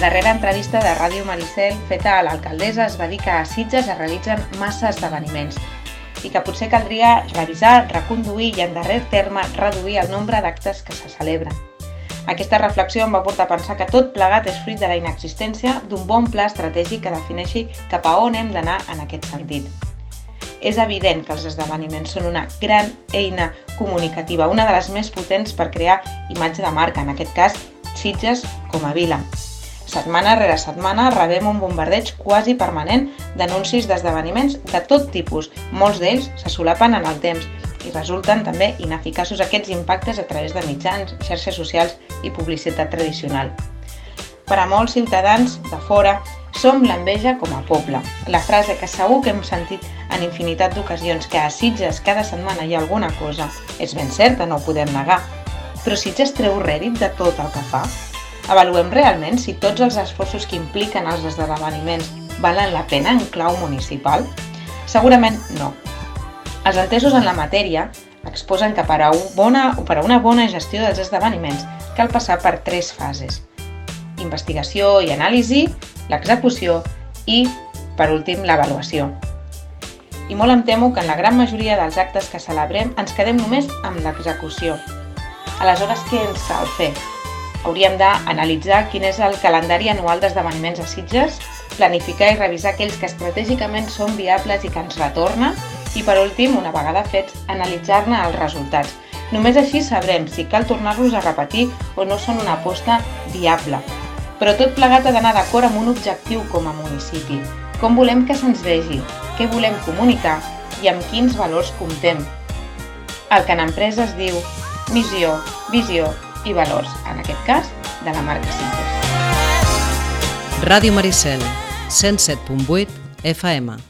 darrera entrevista de Ràdio Maricel feta a l'alcaldessa es va dir que a Sitges es realitzen massa esdeveniments i que potser caldria revisar, reconduir i en darrer terme reduir el nombre d'actes que se celebren. Aquesta reflexió em va portar a pensar que tot plegat és fruit de la inexistència d'un bon pla estratègic que defineixi cap a on hem d'anar en aquest sentit. És evident que els esdeveniments són una gran eina comunicativa, una de les més potents per crear imatge de marca, en aquest cas Sitges com a vila. Setmana rere setmana rebem un bombardeig quasi permanent d'anuncis d'esdeveniments de tot tipus. Molts d'ells se solapen en el temps i resulten també ineficaços aquests impactes a través de mitjans, xarxes socials i publicitat tradicional. Per a molts ciutadans de fora, som l'enveja com a poble. La frase que segur que hem sentit en infinitat d'ocasions que a Sitges cada setmana hi ha alguna cosa és ben certa, no ho podem negar. Però Sitges treu rèdit de tot el que fa? Avaluem realment si tots els esforços que impliquen els esdeveniments valen la pena en clau municipal? Segurament no. Els entesos en la matèria exposen que per a, bona, per a una bona gestió dels esdeveniments cal passar per tres fases. Investigació i anàlisi, l'execució i, per últim, l'avaluació. I molt em temo que en la gran majoria dels actes que celebrem ens quedem només amb l'execució. Aleshores, què ens cal fer? Hauríem d'analitzar quin és el calendari anual d'esdeveniments a Sitges, planificar i revisar aquells que estratègicament són viables i que ens retorna i, per últim, una vegada fets, analitzar-ne els resultats. Només així sabrem si cal tornar-los a repetir o no són una aposta viable. Però tot plegat ha d'anar d'acord amb un objectiu com a municipi. Com volem que se'ns vegi, què volem comunicar i amb quins valors comptem. El que en empresa es diu missió, visió i valors, en aquest cas, de la marca Sitges. Ràdio Maricel, 107.8 FM.